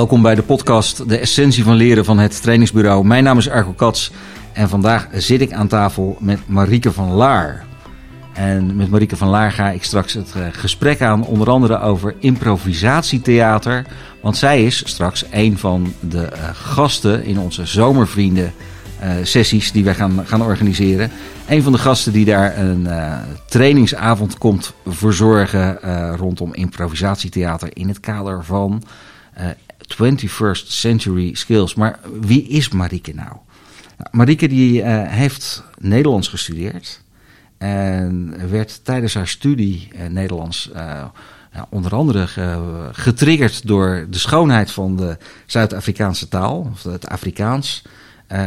Welkom bij de podcast De Essentie van Leren van het Trainingsbureau. Mijn naam is Argo Kats en vandaag zit ik aan tafel met Marieke van Laar. En met Marieke van Laar ga ik straks het eh, gesprek aan, onder andere over improvisatietheater. Want zij is straks een van de uh, gasten in onze zomervrienden uh, sessies die wij gaan, gaan organiseren. Een van de gasten die daar een trainingsavond komt verzorgen uh, rondom improvisatietheater in het kader van 21st Century Skills. Maar wie is Marieke nou? nou Marieke die heeft Nederlands gestudeerd en werd tijdens haar studie Nederlands ja, onder andere getriggerd door de schoonheid van de Zuid-Afrikaanse taal, of het Afrikaans.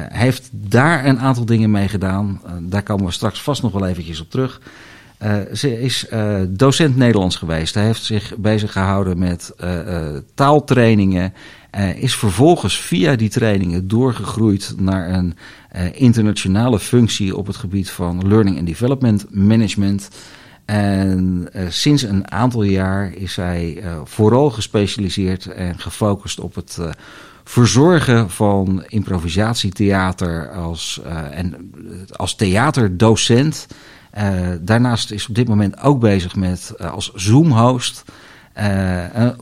Heeft daar een aantal dingen mee gedaan. Daar komen we straks vast nog wel eventjes op terug. Uh, ze is docent Nederlands geweest. Hij heeft zich bezig gehouden met taaltrainingen. is vervolgens via die trainingen doorgegroeid naar een internationale functie op het gebied van Learning and Development Management. En sinds een aantal jaar is hij vooral gespecialiseerd en gefocust op het verzorgen van improvisatietheater als, uh, en als theaterdocent. Uh, daarnaast is op dit moment ook bezig met uh, als Zoom-host.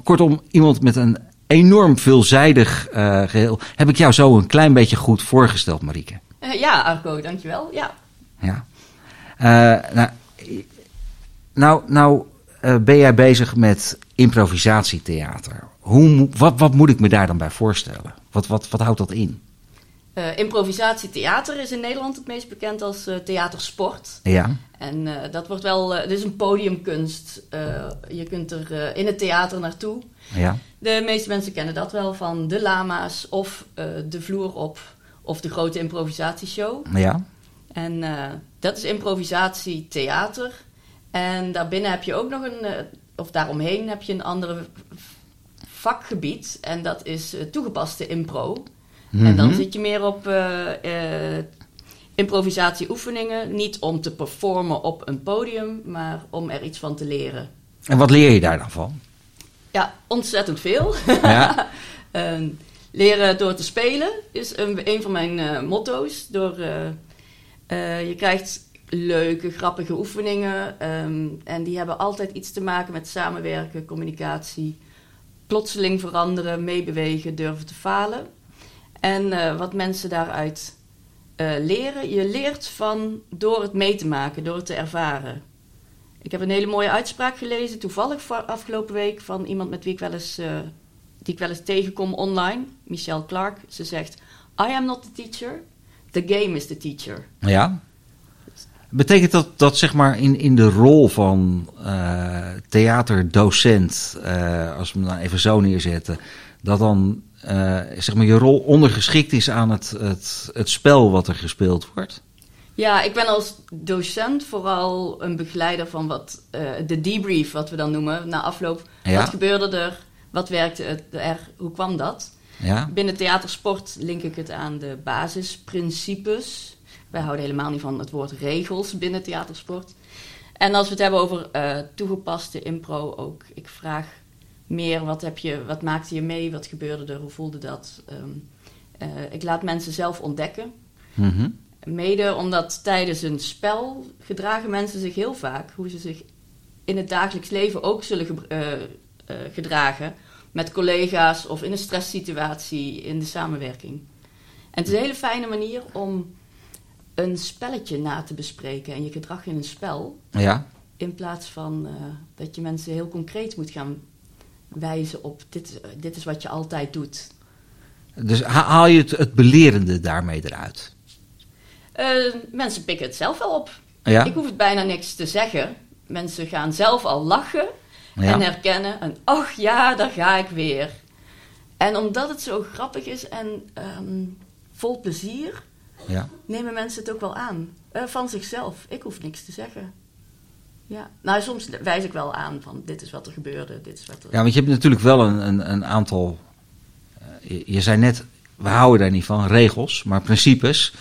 kortom, iemand met een enorm veelzijdig geheel. Heb ik jou zo een klein beetje goed voorgesteld, Marieke? ja, Arco, dankjewel. Ja. ja. nou, nou, nou ben jij bezig met improvisatietheater. Hoe, wat, wat moet ik me daar dan bij voorstellen? Wat, wat, wat houdt dat in? Uh, improvisatietheater is in Nederland het meest bekend als uh, theatersport. Ja. En uh, dat wordt wel, het is een podiumkunst. je kunt er in het theater naartoe. Ja. De meeste mensen kennen dat wel van de lama's of de vloer op of de grote improvisatieshow. Ja. En dat is improvisatietheater. En daarbinnen heb je ook nog een, of daaromheen heb je een andere vakgebied. En dat is toegepaste impro. En dan mhm. zit je meer op uh, uh, improvisatieoefeningen. Niet om te performen op een podium, maar om er iets van te leren. En wat leer je daar dan van? Ja, ontzettend veel. Ja. Ehm, leren door te spelen is een, een van mijn motto's. Door, je krijgt leuke, grappige oefeningen. Um, en die hebben altijd iets te maken met samenwerken, communicatie plotseling veranderen, meebewegen, durven te falen. En uh, wat mensen daaruit uh, leren, je leert van door het mee te maken, door het te ervaren. Ik heb een hele mooie uitspraak gelezen, toevallig afgelopen week, van iemand met wie ik wel eens, uh, die ik wel eens tegenkom online, Michelle Clark. Ze zegt: I am not the teacher, the game is the teacher. Ja. Betekent dat dat zeg maar in, in de rol van theaterdocent, als we hem dan even zo neerzetten, dat dan zeg maar je rol ondergeschikt is aan het, het, het spel wat er gespeeld wordt? Ja, ik ben als docent vooral een begeleider van wat de debrief, wat we dan noemen, na afloop. Ja. Wat gebeurde er? Wat werkte er? Hoe kwam dat? Ja. Binnen theatersport link ik het aan de basisprincipes wij houden helemaal niet van het woord regels binnen theatersport. En als we het hebben over uh, toegepaste impro ook. Ik vraag meer, wat, heb je, wat maakte je mee? Wat gebeurde er? Hoe voelde dat? Um, uh, ik laat mensen zelf ontdekken. Mm -hmm. Mede omdat tijdens een spel gedragen mensen zich heel vaak... hoe ze zich in het dagelijks leven ook zullen ge uh, gedragen... met collega's of in een stresssituatie in de samenwerking. En het is een hele fijne manier om een spelletje na te bespreken en je gedrag in een spel. Ja. In plaats van dat je mensen heel concreet moet gaan wijzen op dit, dit is wat je altijd doet. Dus haal je het, het belerende daarmee eruit? Uh, mensen pikken het zelf wel op. Ja. Ik hoef het bijna niks te zeggen. Mensen gaan zelf al lachen ja. en herkennen. En ach ja, daar ga ik weer. En omdat het zo grappig is en um, vol plezier, ja. nemen mensen het ook wel aan. Uh, van zichzelf. Ik hoef niks te zeggen. Ja, nou soms wijs ik wel aan van dit is wat er gebeurde, dit is wat er... Ja, want je hebt natuurlijk wel een, een, een aantal... Uh, je, je, zei net, we houden daar niet van, regels, maar principes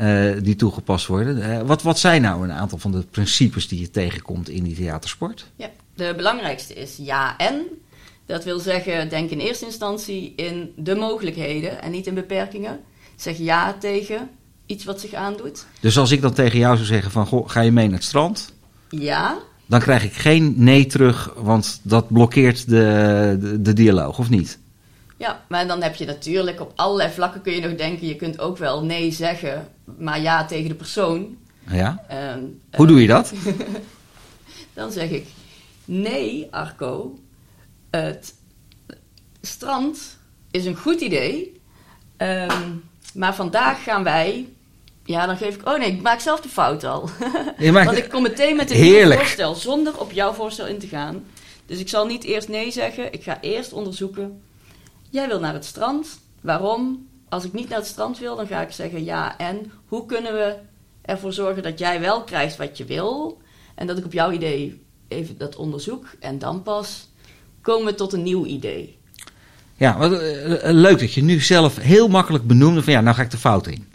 uh, die toegepast worden. wat, wat zijn nou een aantal van de principes die je tegenkomt in die theatersport? Ja, de belangrijkste is ja en. Dat wil zeggen, denk in eerste instantie in de mogelijkheden en niet in beperkingen. Zeg ja tegen iets wat zich aandoet. Dus als ik dan tegen jou zou zeggen van, goh, ga je mee naar het strand? Ja. Dan krijg ik geen nee terug, want dat blokkeert de, de, de dialoog, of niet? Ja, maar dan heb je natuurlijk op allerlei vlakken kun je nog denken, je kunt ook wel nee zeggen, maar ja tegen de persoon. Ja. Ehm, Hoe doe je dat? dan zeg ik, nee Arco, het strand is een goed idee, ehm, maar vandaag gaan wij... Ja, dan geef ik... Oh nee, ik maak zelf de fout al. Maakt- Want ik kom meteen met een Heerlijk. nieuw voorstel, zonder op jouw voorstel in te gaan. Dus ik zal niet eerst nee zeggen. Ik ga eerst onderzoeken. Jij wil naar het strand. Waarom? Als ik niet naar het strand wil, dan ga ik zeggen ja. En hoe kunnen we ervoor zorgen dat jij wel krijgt wat je wil? En dat ik op jouw idee even dat onderzoek. En dan pas komen we tot een nieuw idee. Ja, wat, eh, eh, leuk dat je nu zelf heel makkelijk benoemde van ja, nou ga ik de fout in.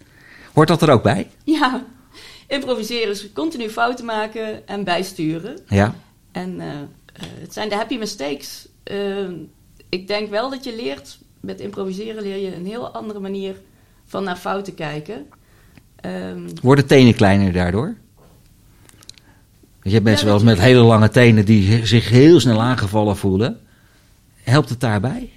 Hoort dat er ook bij? Ja, improviseren is continu fouten maken en bijsturen. Ja. En eh, eh, het zijn de happy mistakes. Eh, ik denk wel dat je leert, met improviseren leer je een heel andere manier van naar fouten kijken. Ehm, Worden tenen kleiner daardoor? Je hebt mensen Ja, wel eens met hele lange tenen die zich heel snel aangevallen voelen. Helpt het daarbij?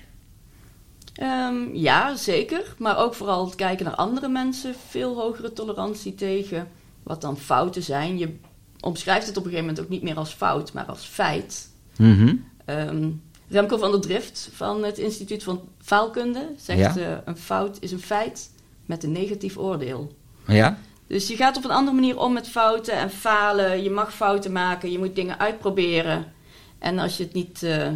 Ehm, ja, zeker. Maar ook vooral het kijken naar andere mensen. Veel hogere tolerantie tegen wat dan fouten zijn. Je omschrijft het op een gegeven moment ook niet meer als fout, maar als feit. Mhm. Ehm, Remco van der Drift van het Instituut van Faalkunde zegt: Ja. eh, een fout is een feit met een negatief oordeel. Ja? Dus je gaat op een andere manier om met fouten en falen. Je mag fouten maken, je moet dingen uitproberen. En als, je het niet, eh,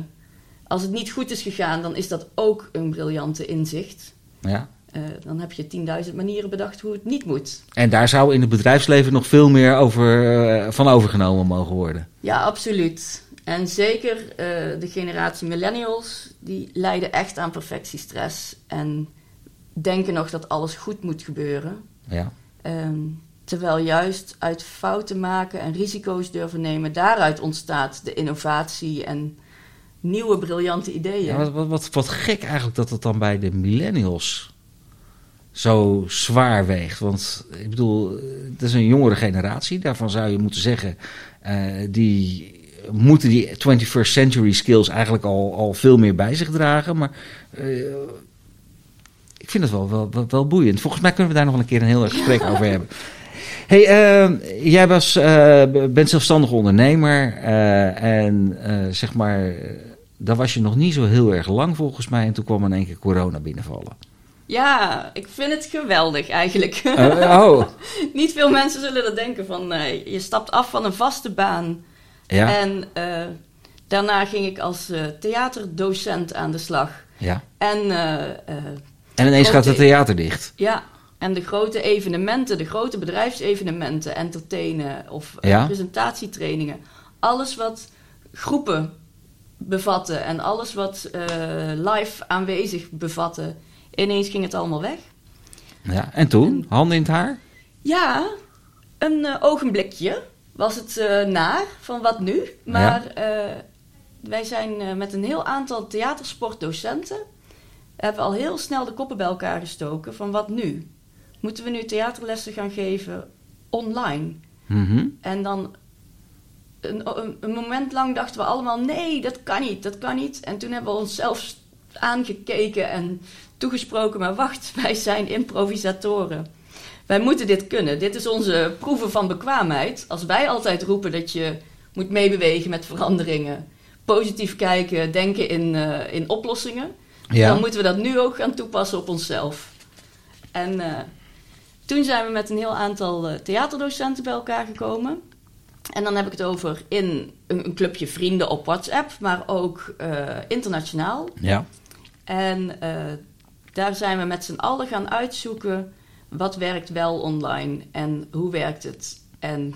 als het niet goed is gegaan, dan is dat ook een briljante inzicht. ja. Eh, dan heb je 10.000 manieren bedacht hoe het niet moet. En daar zou in het bedrijfsleven nog veel meer over, eh, van overgenomen mogen worden. Ja, absoluut. En zeker eh, de generatie millennials, die lijden echt aan perfectiestress. En denken nog dat alles goed moet gebeuren. Ja. Ehm, terwijl juist uit fouten maken en risico's durven nemen, daaruit ontstaat de innovatie en nieuwe briljante ideeën. Ja, wat, wat, wat, wat gek eigenlijk dat het dan bij de millennials zo zwaar weegt. Want ik bedoel, het is een jongere generatie. Daarvan zou je moeten zeggen, eh, die moeten die 21st century skills eigenlijk al, al veel meer bij zich dragen. Maar eh, ik vind het wel, wel, wel, wel boeiend. Volgens mij kunnen we daar nog wel een keer een heel erg gesprek over hebben. Hey, eh, jij was, eh, bent zelfstandig ondernemer en zeg maar, daar was je nog niet zo heel erg lang volgens mij en toen kwam in één keer corona binnenvallen. Ja, ik vind het geweldig eigenlijk. Eh, oh, Niet veel mensen zullen dat denken van eh, je stapt af van een vaste baan. ja, En eh, daarna ging ik als theaterdocent aan de slag. ja. En En ineens gaat het theater dicht. Ja, en de grote evenementen, de grote bedrijfsevenementen, entertainen of Ja. presentatietrainingen. Alles wat groepen bevatten en alles wat eh, live aanwezig bevatte. Ineens ging het allemaal weg. Ja. En toen? Handen in het haar? Ja, een eh, ogenblikje was het eh, naar van wat nu. Maar wij zijn met een heel aantal theatersportdocenten... hebben al heel snel de koppen bij elkaar gestoken van wat nu. Moeten we nu theaterlessen gaan geven online? Mhm. En dan een, een, een moment lang dachten we allemaal: nee, dat kan niet, dat kan niet. En toen hebben we onszelf aangekeken en toegesproken: maar wacht, wij zijn improvisatoren. Wij moeten dit kunnen. Dit is onze proeven van bekwaamheid. Als wij altijd roepen dat je moet meebewegen met veranderingen, positief kijken, denken in, eh, in oplossingen, Ja. dan moeten we dat nu ook gaan toepassen op onszelf. En eh, toen zijn we met een heel aantal eh, theaterdocenten bij elkaar gekomen. En dan heb ik het over in een, een clubje vrienden op WhatsApp, maar ook eh, internationaal. Ja. En eh, daar zijn we met z'n allen gaan uitzoeken wat werkt wel online en hoe werkt het. En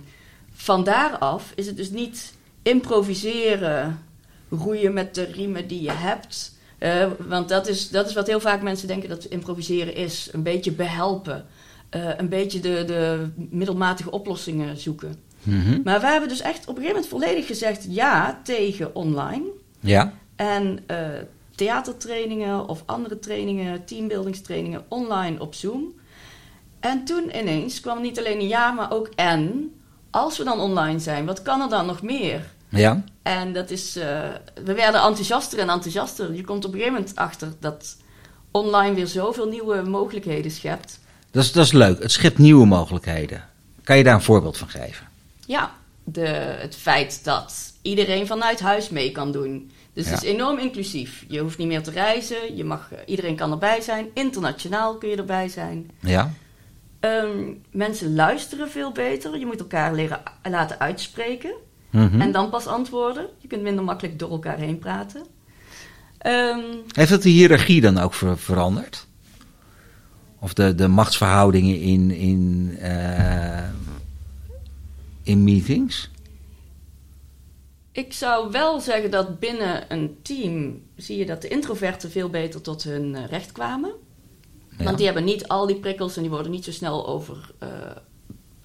van daaraf is het dus niet improviseren, roeien met de riemen die je hebt. Eh, want dat is, dat is wat heel vaak mensen denken dat improviseren is. Een beetje behelpen. Eh, een beetje de, de middelmatige oplossingen zoeken. Mhm. Maar wij hebben dus echt op een gegeven moment volledig gezegd ja tegen online. Ja. En uh, theatertrainingen of andere trainingen, teambuildingstrainingen online op Zoom. En toen ineens kwam niet alleen een ja, maar ook en. Als we dan online zijn, wat kan er dan nog meer? Ja. En dat is, uh, we werden enthousiaster en enthousiaster. Je komt op een gegeven moment achter dat online weer zoveel nieuwe mogelijkheden schept. Dat is, dat is leuk. Het schept nieuwe mogelijkheden. Kan je daar een voorbeeld van geven? Ja, de, het feit dat iedereen vanuit huis mee kan doen. Dus het is enorm inclusief. Je hoeft niet meer te reizen. Je mag, iedereen kan erbij zijn. Internationaal kun je erbij zijn. Ja. Um, mensen luisteren veel beter. Je moet elkaar leren laten uitspreken. Mm En dan pas antwoorden. Je kunt minder makkelijk door elkaar heen praten. Um, Heeft dat de hiërarchie dan ook ver veranderd? Of de, de machtsverhoudingen in, in, uh, in meetings? Ik zou wel zeggen dat binnen een team zie je dat de introverten veel beter tot hun uh, recht kwamen. Ja. Want die hebben niet al die prikkels en die worden niet zo snel over, uh,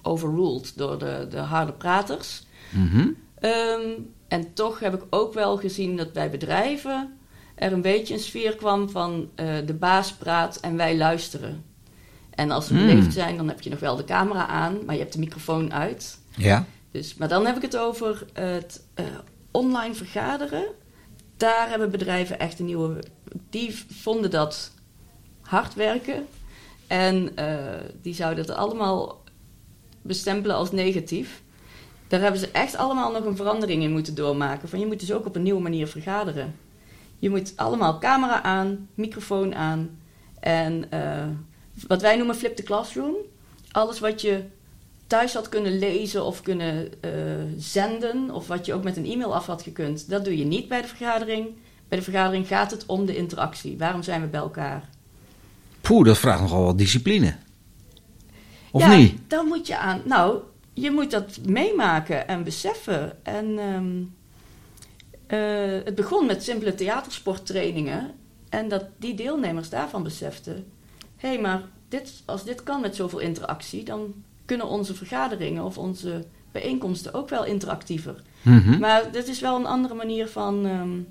overruled door de, de harde praters. Mm -hmm. um, en toch heb ik ook wel gezien dat bij bedrijven er een beetje een sfeer kwam van uh, de baas praat en wij luisteren. En als we Hmm. beleefd zijn, dan heb je nog wel de camera aan, maar je hebt de microfoon uit. Ja. Dus, maar dan heb ik het over het uh, online vergaderen. Daar hebben bedrijven echt een nieuwe. Die vonden dat hard werken. En uh, die zouden het allemaal bestempelen als negatief. Daar hebben ze echt allemaal nog een verandering in moeten doormaken. Van je moet dus ook op een nieuwe manier vergaderen. Je moet allemaal camera aan, microfoon aan. En uh, wat wij noemen flip the classroom. Alles wat je thuis had kunnen lezen of kunnen uh, zenden, of wat je ook met een e-mail af had gekund, dat doe je niet bij de vergadering. Bij de vergadering gaat het om de interactie. Waarom zijn we bij elkaar? Poeh, dat vraagt nogal wat discipline. Of ja, niet? Dan moet je aan. Nou, je moet dat meemaken en beseffen. En um, uh, het begon met simpele theatersporttrainingen. En dat die deelnemers daarvan beseften: hé, hey, maar dit, als dit kan met zoveel interactie, dan kunnen onze vergaderingen of onze bijeenkomsten ook wel interactiever. Mm -hmm. Maar dit is wel een andere manier van, um,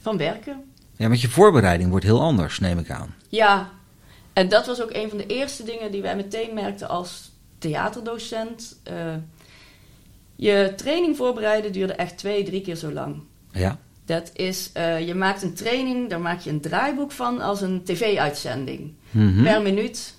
van werken. Ja, met je voorbereiding wordt heel anders, neem ik aan. Ja, en dat was ook een van de eerste dingen die wij meteen merkten als theaterdocent. Uh, je training voorbereiden duurde echt twee, drie keer zo lang. Ja. Dat is, uh, je maakt een training, daar maak je een draaiboek van als een tv-uitzending. Mm -hmm. Per minuut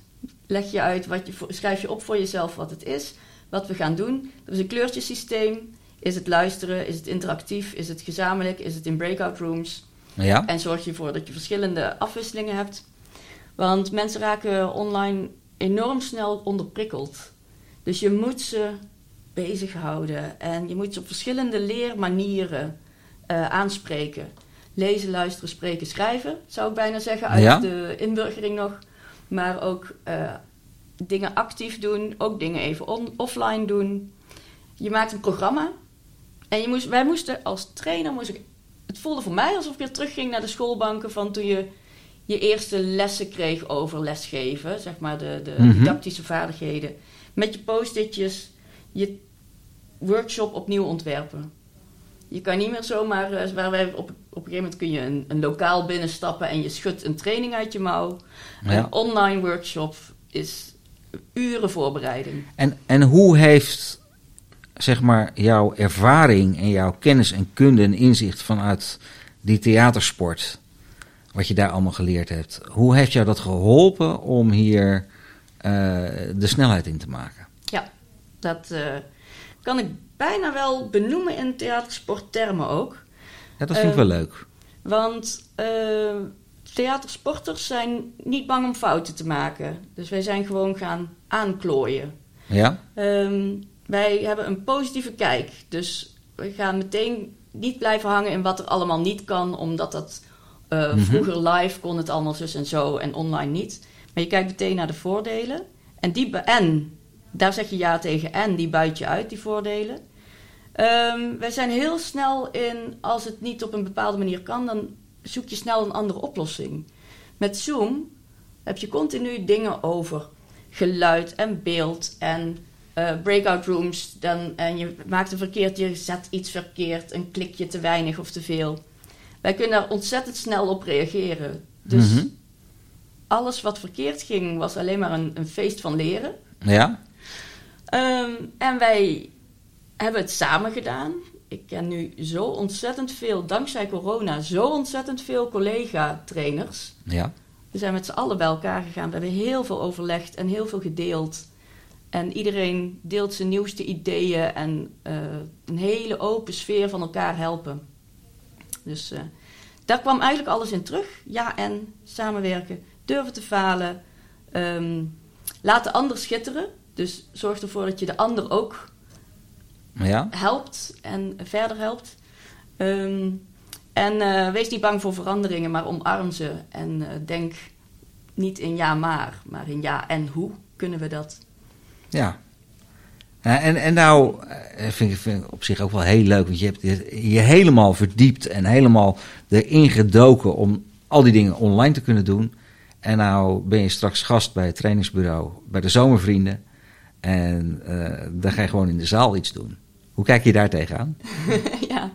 leg je uit, wat je, schrijf je op voor jezelf wat het is, wat we gaan doen. Dat is een kleurtjesysteem. Is het luisteren? Is het interactief? Is het gezamenlijk? Is het in breakout rooms? Ja. En zorg je ervoor dat je verschillende afwisselingen hebt. Want mensen raken online enorm snel onderprikkeld. Dus je moet ze bezighouden. En je moet ze op verschillende leermanieren uh, aanspreken. Lezen, luisteren, spreken, schrijven, zou ik bijna zeggen, uit ja. de inburgering nog. Maar ook uh, dingen actief doen, ook dingen even on, offline doen. Je maakt een programma. En je moest, wij moesten als trainer, moest ik, het voelde voor mij alsof ik weer terugging naar de schoolbanken van toen je je eerste lessen kreeg over lesgeven, zeg maar de, de Mhm. didactische vaardigheden. Met je post-itjes je workshop opnieuw ontwerpen. Je kan niet meer zomaar, uh, waar wij op, op een gegeven moment kun je een, een lokaal binnenstappen en je schudt een training uit je mouw. Ja. Een online workshop is uren voorbereiding. En, en hoe heeft zeg maar jouw ervaring en jouw kennis en kunde en inzicht vanuit die theatersport, wat je daar allemaal geleerd hebt, hoe heeft jou dat geholpen om hier uh, de snelheid in te maken? Ja, dat uh, kan ik bijna wel benoemen in theatersporttermen ook. Ja, dat vind ik wel leuk. Want theatersporters zijn niet bang om fouten te maken. Dus wij zijn gewoon gaan aanklooien. Ja? Um, wij hebben een positieve kijk. Dus we gaan meteen niet blijven hangen in wat er allemaal niet kan, omdat dat uh, mm -hmm. vroeger live kon het allemaal zus en zo en online niet. Maar je kijkt meteen naar de voordelen. En, die en daar zeg je ja tegen en die buit je uit, die voordelen. Um, wij zijn heel snel in, als het niet op een bepaalde manier kan, dan zoek je snel een andere oplossing. Met Zoom heb je continu dingen over geluid en beeld en uh, breakout rooms. Dan, en je maakt een verkeerd, je zet iets verkeerd, een klikje te weinig of te veel. wij kunnen daar ontzettend snel op reageren. Dus Mhm. alles wat verkeerd ging, was alleen maar een, een feest van leren. Ja? Ehm, en wij hebben het samen gedaan. Ik ken nu zo ontzettend veel, dankzij corona, zo ontzettend veel collega-trainers. Ja. We zijn met z'n allen bij elkaar gegaan. We hebben heel veel overlegd en heel veel gedeeld. En iedereen deelt zijn nieuwste ideeën en eh, een hele open sfeer van elkaar helpen. Dus eh, daar kwam eigenlijk alles in terug. Ja, en samenwerken, durven te falen, ehm, laat de ander schitteren. Dus zorg ervoor dat je de ander ook Ja? helpt en verder helpt. Ehm, en eh, wees niet bang voor veranderingen, maar omarm ze. En eh, denk niet in ja maar, maar in ja en hoe kunnen we dat? Ja. En, en nou, eh, vind ik, vind ik op zich ook wel heel leuk, want je hebt je, helemaal verdiept en helemaal erin gedoken om al die dingen online te kunnen doen. En nou ben je straks gast bij het trainingsbureau, bij de Zomervrienden. En dan ga je gewoon in de zaal iets doen. Hoe kijk je daar tegenaan? ja.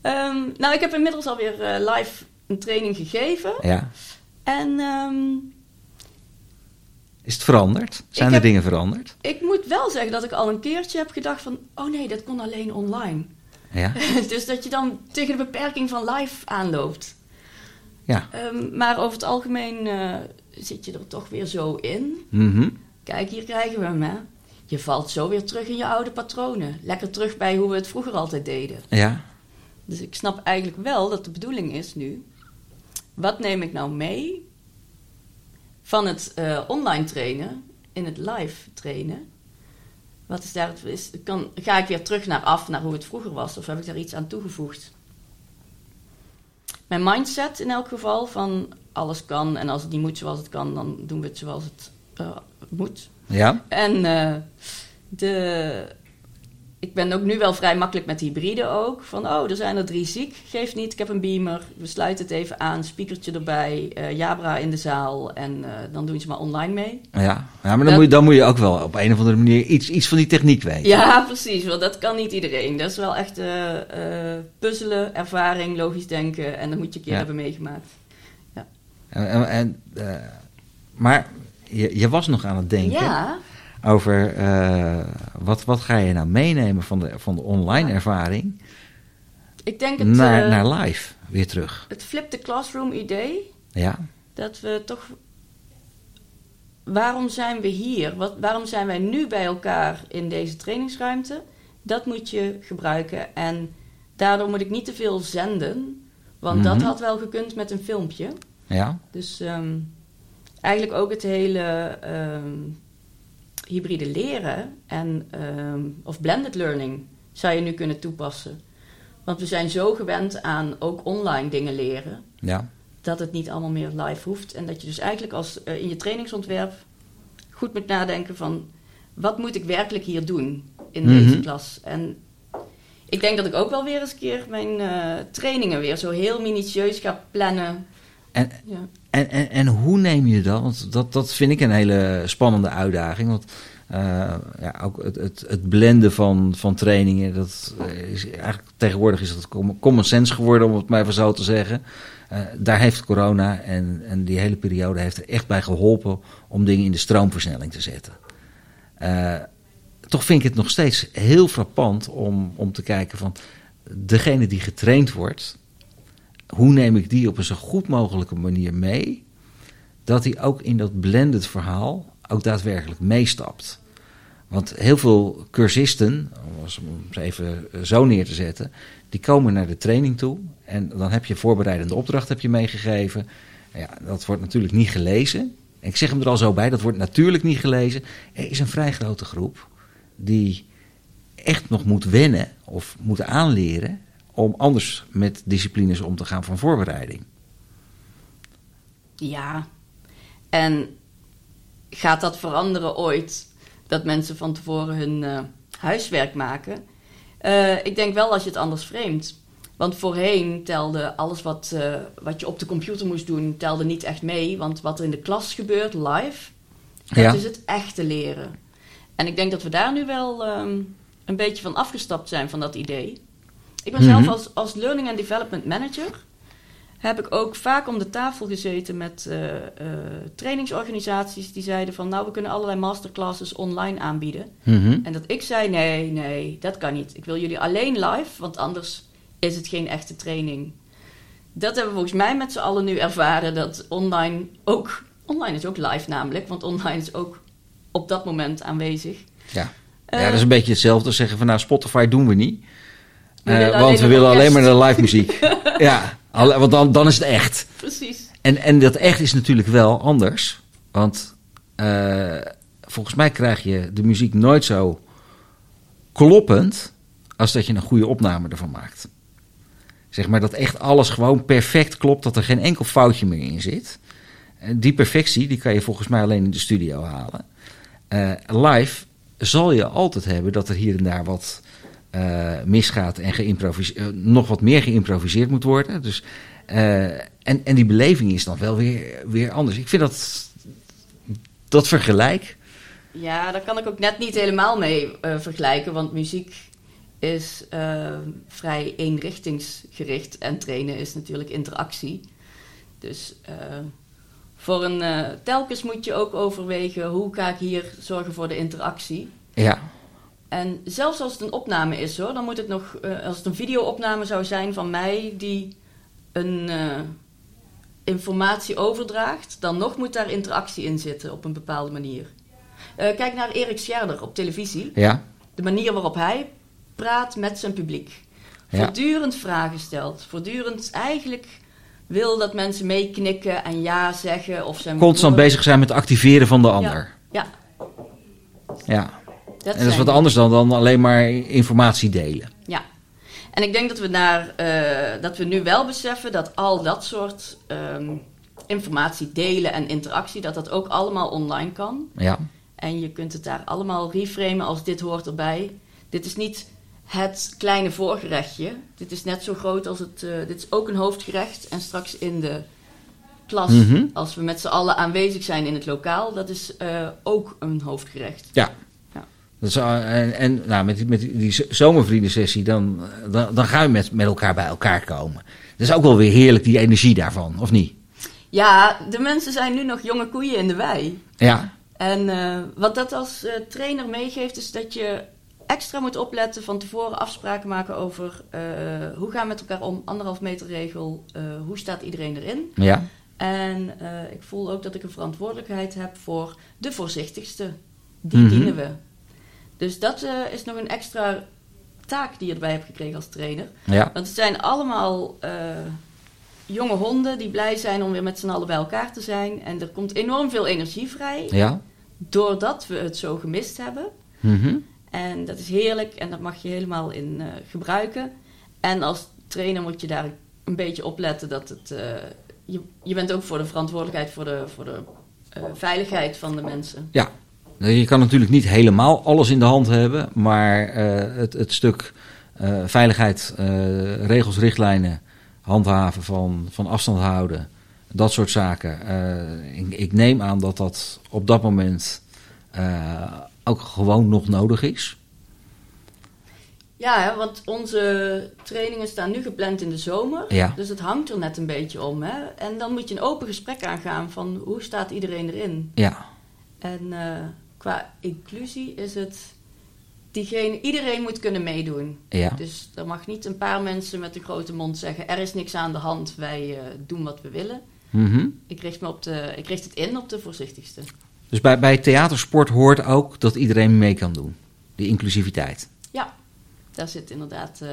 Ehm, nou, ik heb inmiddels alweer eh, live een training gegeven. Ja. En ehm, Is het veranderd? Zijn er heb- dingen veranderd? ik moet wel zeggen dat ik al een keertje heb gedacht van... oh nee, dat kon alleen online. Ja. dus dat je dan tegen de beperking van live aanloopt. Ja. Ehm, maar over het algemeen eh, zit je er toch weer zo in. Mhm. Kijk, hier krijgen we hem, hè. Je valt zo weer terug in je oude patronen. Lekker terug bij hoe we het vroeger altijd deden. Ja. Dus ik snap eigenlijk wel dat de bedoeling is nu... wat neem ik nou mee van het eh, online trainen in het live trainen? Wat is daar, is, kan, ga ik weer terug naar af, naar hoe het vroeger was? Of heb ik daar iets aan toegevoegd? Mijn mindset in elk geval van alles kan... en als het niet moet zoals het kan, dan doen we het zoals het eh, moet. Ja. En eh, de, ik ben ook nu wel vrij makkelijk met hybride ook. Van, oh, er zijn er drie ziek. Geeft niet, ik heb een beamer. We sluiten het even aan, speakertje erbij. eh, Jabra in de zaal. En eh, dan doen ze maar online mee. Ja, ja maar dan, Dat- moet je, dan moet je ook wel op een of andere manier iets, iets van die techniek weten. Ja, precies. Want dat kan niet iedereen. Dat is wel echt puzzelen, ervaring, logisch denken. En dat moet je een keer Ja. hebben meegemaakt. En, en, en, maar je, je was nog aan het denken Ja, over eh, wat, wat ga je nou meenemen van de, van de online Ja. ervaring ik denk het, naar, eh, naar live weer terug. het flip the classroom idee. Ja, dat we toch. Waarom zijn we hier? Wat, waarom zijn wij nu bij elkaar in deze trainingsruimte? Dat moet je gebruiken. En daardoor moet ik niet te veel zenden, want dat Mhm. had wel gekund met een filmpje. ja, Dus ehm, eigenlijk ook het hele ehm, hybride leren en, ehm, of blended learning zou je nu kunnen toepassen. Want we zijn zo gewend aan ook online dingen leren ja, dat het niet allemaal meer live hoeft. En dat je dus eigenlijk als, eh, in je trainingsontwerp goed moet nadenken van... wat moet ik werkelijk hier doen in Mhm. deze klas? En ik denk dat ik ook wel weer eens een keer mijn eh, trainingen weer zo heel minutieus ga plannen. En, Ja. En, en, en hoe neem je dat? Want dat, dat vind ik een hele spannende uitdaging. Want eh, ja, ook het, het, het blenden van, van trainingen, dat is eigenlijk tegenwoordig is dat com- common sense geworden, om het maar even zo te zeggen. Eh, daar heeft corona en, en die hele periode heeft er echt bij geholpen om dingen in de stroomversnelling te zetten. Eh, toch vind ik het nog steeds heel frappant om, om te kijken van degene die getraind wordt, hoe neem ik die op een zo goed mogelijke manier mee, dat hij ook in dat blended verhaal ook daadwerkelijk meestapt. Want heel veel cursisten, om het even zo neer te zetten, die komen naar de training toe en dan heb je voorbereidende opdracht heb je meegegeven. Ja, dat wordt natuurlijk niet gelezen. En ik zeg hem er al zo bij, dat wordt natuurlijk niet gelezen. Er is een vrij grote groep die echt nog moet wennen of moet aanleren om anders met disciplines om te gaan van voorbereiding. ja. En gaat dat veranderen ooit? Dat mensen van tevoren hun eh, huiswerk maken? Eh, ik denk wel als je het anders framet. Want voorheen telde alles wat, eh, wat je op de computer moest doen, telde niet echt mee. Want wat er in de klas gebeurt, live, dat Ja. is het echte leren. En ik denk dat we daar nu wel ehm, een beetje van afgestapt zijn van dat idee. Ik ben zelf mhm. als, als Learning and Development Manager heb ik ook vaak om de tafel gezeten met uh, trainingsorganisaties die zeiden van nou we kunnen allerlei masterclasses online aanbieden. Mhm. En dat ik zei nee, nee, dat kan niet. Ik wil jullie alleen live, want anders is het geen echte training. Dat hebben we volgens mij met z'n allen nu ervaren dat online ook, online is ook live namelijk, want online is ook op dat moment aanwezig. Ja, ja dat is een beetje hetzelfde als zeggen van nou Spotify doen we niet. Uh, want we willen alleen maar de live muziek. ja, want dan, dan is het echt. Precies. En, en dat echt is natuurlijk wel anders. Want uh, volgens mij krijg je de muziek nooit zo kloppend als dat je een goede opname ervan maakt. Zeg maar dat echt alles gewoon perfect klopt, dat er geen enkel foutje meer in zit. En die perfectie die kan je volgens mij alleen in de studio halen. Uh, live zal je altijd hebben dat er hier en daar wat misgaat en uh, nog wat meer geïmproviseerd moet worden. Dus, uh, en, en die beleving is dan wel weer, weer anders. Ik vind dat, dat vergelijk. Ja, daar kan ik ook net niet helemaal mee vergelijken, want muziek is vrij eenrichtingsgericht en trainen is natuurlijk interactie. Dus voor een telkens moet je ook overwegen hoe ga ik hier zorgen voor de interactie. Ja. En zelfs als het een opname is hoor, dan moet het nog, uh, als het een videoopname zou zijn van mij die een uh, informatie overdraagt, dan nog moet daar interactie in zitten op een bepaalde manier. Uh, kijk naar Erik Scherder op televisie. Ja. De manier waarop hij praat met zijn publiek. Voortdurend vragen stelt. Voortdurend eigenlijk wil dat mensen meeknikken en ja zeggen. Of zijn Constant bezig zijn met activeren van de ander. Ja. Ja. ja. Dat en dat is wat anders dan, dan alleen maar informatie delen. Ja. En ik denk dat we, naar, uh, dat we nu wel beseffen dat al dat soort um, informatie delen en interactie, dat dat ook allemaal online kan. Ja. En je kunt het daar allemaal reframen als dit hoort erbij. Dit is niet het kleine voorgerechtje. Dit is net zo groot als het. Uh, dit is ook een hoofdgerecht. En straks in de klas, mm -hmm. als we met z'n allen aanwezig zijn in het lokaal, dat is uh, ook een hoofdgerecht. Ja, dat en en nou, met, met die zomervriendensessie, dan, dan, dan ga je met, met elkaar bij elkaar komen. Dat is ook wel weer heerlijk, die energie daarvan, of niet? Ja, de mensen zijn nu nog jonge koeien in de wei. Ja. En uh, wat dat als uh, trainer meegeeft, is dat je extra moet opletten van tevoren afspraken maken over uh, hoe gaan we met elkaar om, anderhalf meter regel, hoe staat iedereen erin. Ja. En ik voel ook dat ik een verantwoordelijkheid heb voor de voorzichtigste. Die mm -hmm. dienen we. Dus dat uh, is nog een extra taak die je erbij hebt gekregen als trainer. Ja. Want het zijn allemaal uh, jonge honden die blij zijn om weer met z'n allen bij elkaar te zijn. En er komt enorm veel energie vrij. Ja. Doordat we het zo gemist hebben. Mm -hmm. En dat is heerlijk en dat mag je helemaal in uh, gebruiken. En als trainer moet je daar een beetje op letten dat het. je, je bent ook voor de verantwoordelijkheid voor de, voor de veiligheid van de mensen. Ja, je kan natuurlijk niet helemaal alles in de hand hebben, maar uh, het, het, stuk uh, veiligheid, uh, regels, richtlijnen, handhaven van, van afstand houden, dat soort zaken. Ik, ik, neem aan dat dat op dat moment ook gewoon nog nodig is. Ja, want onze trainingen staan nu gepland in de zomer. Ja. Dus het hangt er net een beetje om. Hè? En dan moet je een open gesprek aangaan van hoe staat iedereen erin. Ja. En qua inclusie is het. Diegene, iedereen moet kunnen meedoen. Ja. Dus er mag niet een paar mensen met een grote mond zeggen: er is niks aan de hand, wij uh, doen wat we willen. Mm -hmm. ik, richt me op de, ik richt het in op de voorzichtigste. Dus bij, bij theatersport hoort ook dat iedereen mee kan doen, die inclusiviteit. Ja, daar zit inderdaad. Uh,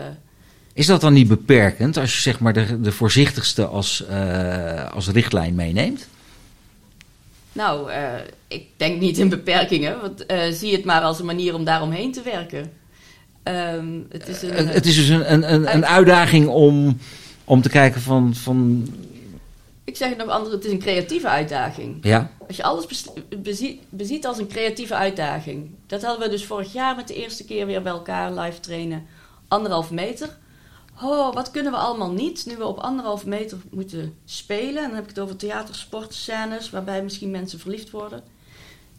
is dat dan niet beperkend als je zeg maar de, de voorzichtigste als, uh, als richtlijn meeneemt? Nou, uh, ik denk niet in beperkingen. Want, uh, zie het maar als een manier om daaromheen te werken. Um, het, is een, uh, het is dus een, een, een, een, uitdaging om, om te kijken van, van... Ik zeg het nog anders, het is een creatieve uitdaging. Ja. Als je alles beziet, beziet als een creatieve uitdaging. Dat hadden we dus vorig jaar met de eerste keer weer bij elkaar live trainen. Anderhalf meter oh, wat kunnen we allemaal niet nu we op anderhalve meter moeten spelen? En dan heb ik het over theatersportscènes waarbij misschien mensen verliefd worden.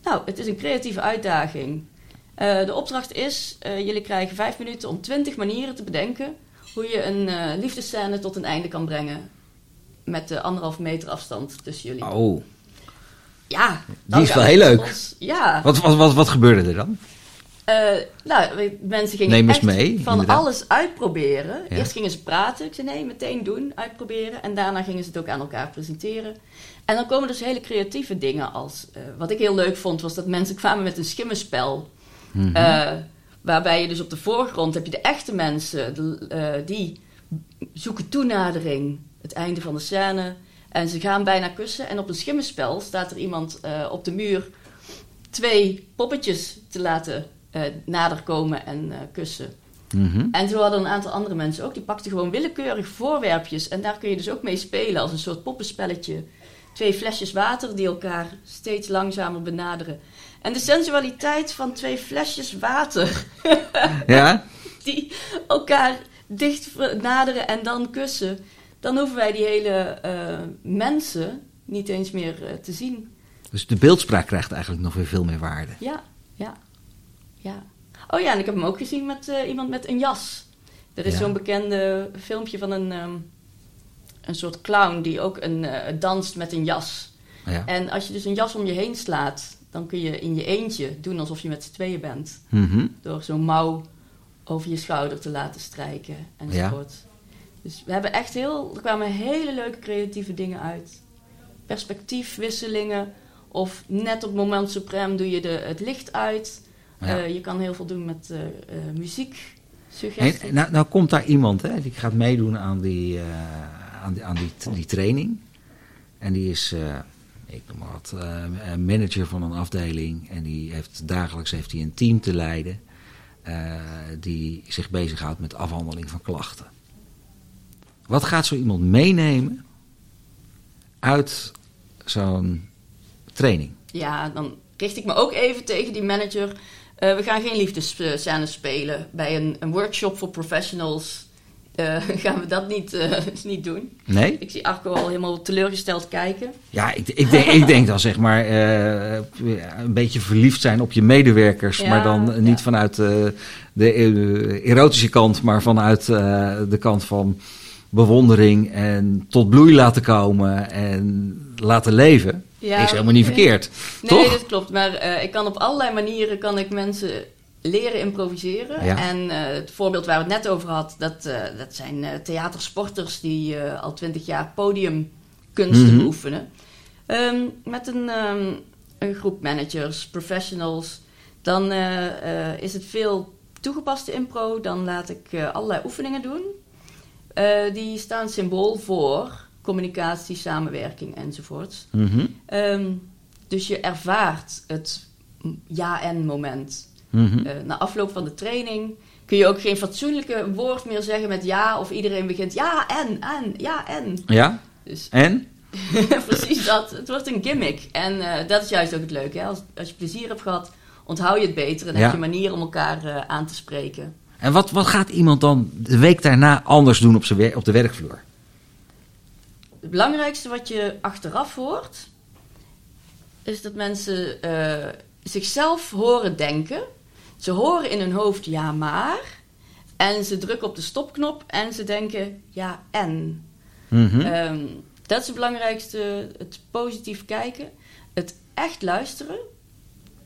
Nou, het is een creatieve uitdaging. Uh, de opdracht is, uh, jullie krijgen vijf minuten om twintig manieren te bedenken hoe je een uh, liefdescène tot een einde kan brengen. Met de anderhalf meter afstand tussen jullie. Oh. Ja. Die is wel heel leuk. Ja. Wat, wat, wat, wat gebeurde er dan? Uh, nou, mensen gingen Neem eens echt mee, van inderdaad. alles uitproberen. Ja. Eerst gingen ze praten. Ik zei nee, meteen doen, uitproberen. En daarna gingen ze het ook aan elkaar presenteren. En dan komen dus hele creatieve dingen als... Uh, wat ik heel leuk vond, was dat mensen kwamen met een schimmenspel. Mhm. Uh, waarbij je dus op de voorgrond heb je de echte mensen... De, die zoeken toenadering, het einde van de scène... En ze gaan bijna kussen. En op een schimmenspel staat er iemand op de muur... twee poppetjes te laten uh, nader komen en uh, kussen. Mm -hmm. En zo hadden een aantal andere mensen ook. Die pakten gewoon willekeurig voorwerpjes. En daar kun je dus ook mee spelen als een soort poppenspelletje. Twee flesjes water die elkaar steeds langzamer benaderen. En de sensualiteit van twee flesjes water. ja? Die elkaar dicht naderen en dan kussen. Dan hoeven wij die hele uh, mensen niet eens meer te zien. Dus de beeldspraak krijgt eigenlijk nog weer veel meer waarde. Ja, ja. Ja. Oh ja, en ik heb hem ook gezien met uh, iemand met een jas. Er is Ja. zo'n bekende filmpje van een, ehm, een soort clown die ook een, eh, danst met een jas. Ja. En als je dus een jas om je heen slaat, dan kun je in je eentje doen alsof je met z'n tweeën bent. Mhm. Door zo'n mouw over je schouder te laten strijken enzovoort. Dus we hebben echt heel, er kwamen hele leuke creatieve dingen uit. Perspectiefwisselingen. Of net op het moment suprem doe je de, het licht uit. Ja. Eh, je kan heel veel doen met eh, eh, muziek, En, suggesties. nou, nou komt daar iemand hè, die gaat meedoen aan die, aan die, aan die, die training. En die is, ik noem maar wat, manager van een afdeling. En die heeft dagelijks heeft hij een team te leiden. eh, die zich bezighoudt met afhandeling van klachten. Wat gaat zo iemand meenemen uit zo'n training? Ja, dan richt ik me ook even tegen die manager. Eh, we gaan geen liefdesscènes spelen. Bij een, een workshop voor professionals eh, gaan we dat niet, eh, niet doen. Nee? Ik zie Arco al helemaal teleurgesteld kijken. Ja, ik, ik, denk, ik denk dan zeg maar een beetje verliefd zijn op je medewerkers, Ja, maar dan niet ja. vanuit de erotische kant, maar vanuit de kant van bewondering en tot bloei laten komen en laten leven. Ja, is helemaal niet verkeerd, Nee, toch? dat klopt. Maar eh, ik kan op allerlei manieren kan ik mensen leren improviseren. Ja. En eh, het voorbeeld waar we het net over hadden, dat, eh, dat zijn theatersporters die al twintig jaar podiumkunsten Mhm. beoefenen. Ehm, met een, ehm, een groep managers, professionals, dan is het veel toegepaste impro. Dan laat ik allerlei oefeningen doen. Die staan symbool voor communicatie, samenwerking enzovoort. Mhm, Ehm, dus je ervaart het ja-en-moment. mhm. Eh, na afloop van de training kun je ook geen fatsoenlijke woord meer zeggen met ja, of iedereen begint ja en, en, ja en. Ja, Dus en? precies dat. Het wordt een gimmick. En eh, dat is juist ook het leuke. Hè? Als, als je plezier hebt gehad, onthoud je het beter en Ja. heb je manier om elkaar eh, aan te spreken. En wat, wat gaat iemand dan de week daarna anders doen op, zijn op de werkvloer? Het belangrijkste wat je achteraf hoort, is dat mensen eh, zichzelf horen denken. Ze horen in hun hoofd ja maar. En ze drukken op de stopknop en ze denken ja en. Mhm. Ehm, dat is het belangrijkste. Het positief kijken. Het echt luisteren.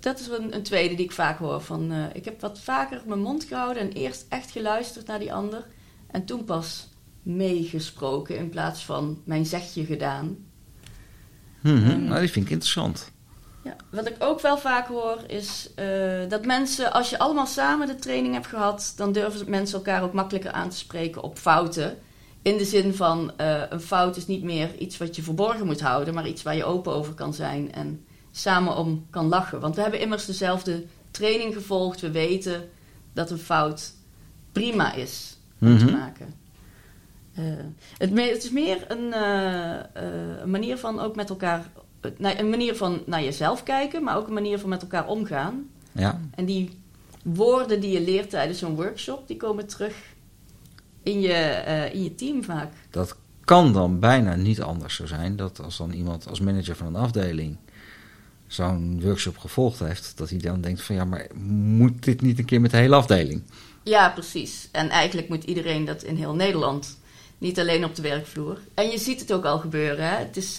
Dat is een, een tweede die ik vaak hoor. Van, eh, ik heb wat vaker mijn mond gehouden en eerst echt geluisterd naar die ander. En toen pas meegesproken in plaats van mijn zegje gedaan. Ehm, Nou, die vind ik interessant. Ja, wat ik ook wel vaak hoor is eh, dat mensen, als je allemaal samen de training hebt gehad, dan durven mensen elkaar ook makkelijker aan te spreken op fouten. In de zin van eh, een fout is niet meer iets wat je verborgen moet houden, maar iets waar je open over kan zijn en samen om kan lachen. Want we hebben immers dezelfde training gevolgd. We weten dat een fout prima is om te Mhm. maken. Eh, het, me- het is meer een, eh, eh, een manier van ook met elkaar. een manier van naar jezelf kijken, maar ook een manier van met elkaar omgaan. Ja. En die woorden die je leert tijdens zo'n workshop, die komen terug in je, in je team vaak. Dat kan dan bijna niet anders zo zijn dat als dan iemand als manager van een afdeling zo'n workshop gevolgd heeft, dat hij dan denkt van ja, maar moet dit niet een keer met de hele afdeling? Ja, precies. En eigenlijk moet iedereen dat in heel Nederland. Niet alleen op de werkvloer. En je ziet het ook al gebeuren. Hè? Het is,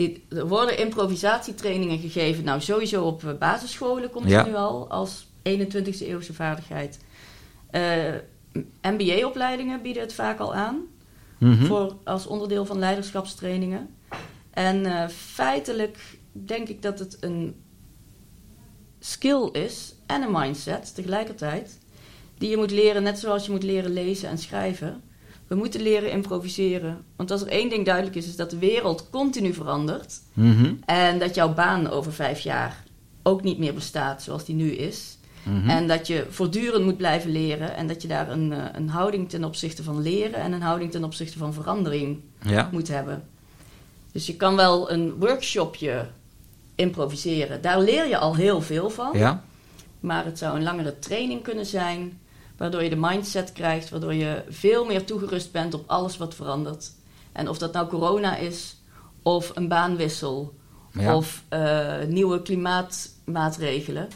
dit, er worden improvisatietrainingen gegeven. Nou, sowieso op eh, basisscholen komt het nu al als 21e eeuwse vaardigheid. Uh, eh, MBA-opleidingen bieden het vaak al aan. Mhm. voor, als onderdeel van leiderschapstrainingen. En uh, feitelijk denk ik dat het een skill is en een mindset tegelijkertijd. Die je moet leren, net zoals je moet leren lezen en schrijven. We moeten leren improviseren. Want als er één ding duidelijk is, is dat de wereld continu verandert. Mhm. En dat jouw baan over vijf jaar ook niet meer bestaat zoals die nu is. Mhm. En dat je voortdurend moet blijven leren. En dat je daar een, eh, een houding ten opzichte van leren en een houding ten opzichte van verandering moet hebben. Dus je kan wel een workshopje improviseren. Daar leer je al heel veel van. Ja. Maar het zou een langere training kunnen zijn, waardoor je de mindset krijgt, waardoor je veel meer toegerust bent op alles wat verandert. En of dat nou corona is, of een baanwissel, of uh, nieuwe klimaatmaatregelen.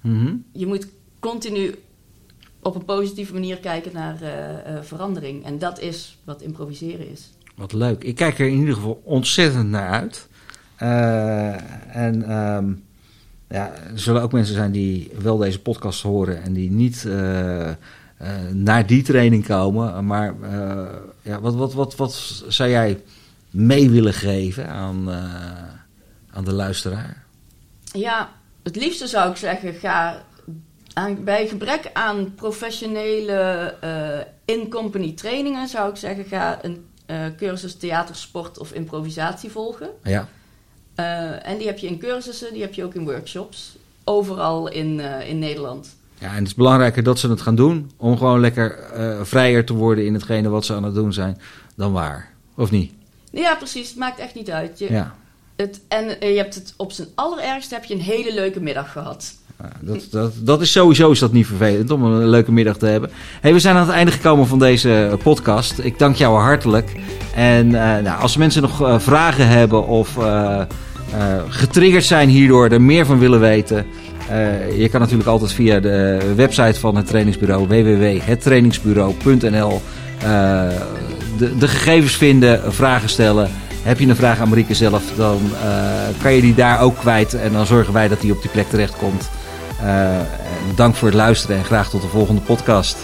Mhm. Je moet continu op een positieve manier kijken naar uh, verandering. En dat is wat improviseren is. Wat leuk. Ik kijk er in ieder geval ontzettend naar uit. En um, ja, er zullen ook mensen zijn die wel deze podcast horen en die niet uh, naar die training komen. Maar ja, wat, wat, wat, wat zou jij mee willen geven aan, aan de luisteraar? Ja, het liefste zou ik zeggen, ga aan, bij gebrek aan professionele in-company trainingen, zou ik zeggen, ga een cursus theater, sport of improvisatie volgen. Ja. Uh, en die heb je in cursussen, die heb je ook in workshops. Overal in, uh, in Nederland. Ja, en het is belangrijker dat ze het gaan doen. Om gewoon lekker uh, vrijer te worden in hetgene wat ze aan het doen zijn. Dan waar. Of niet? Ja, precies. Het maakt echt niet uit. Je, ja. het, en je hebt het op zijn allerergste heb je een hele leuke middag gehad. Ja, dat, dat, dat is sowieso is dat niet vervelend om een leuke middag te hebben. Hey, we zijn aan het einde gekomen van deze podcast. Ik dank jou hartelijk. En nou, als mensen nog vragen hebben of getriggerd zijn hierdoor, er meer van willen weten. Je kan natuurlijk altijd via de website van het trainingsbureau www.hettrainingsbureau.nl eh, de, de, gegevens vinden, vragen stellen. Heb je een vraag aan Marieke zelf, dan kan je die daar ook kwijt. En dan zorgen wij dat die op die plek terechtkomt. Dank voor het luisteren en graag tot de volgende podcast.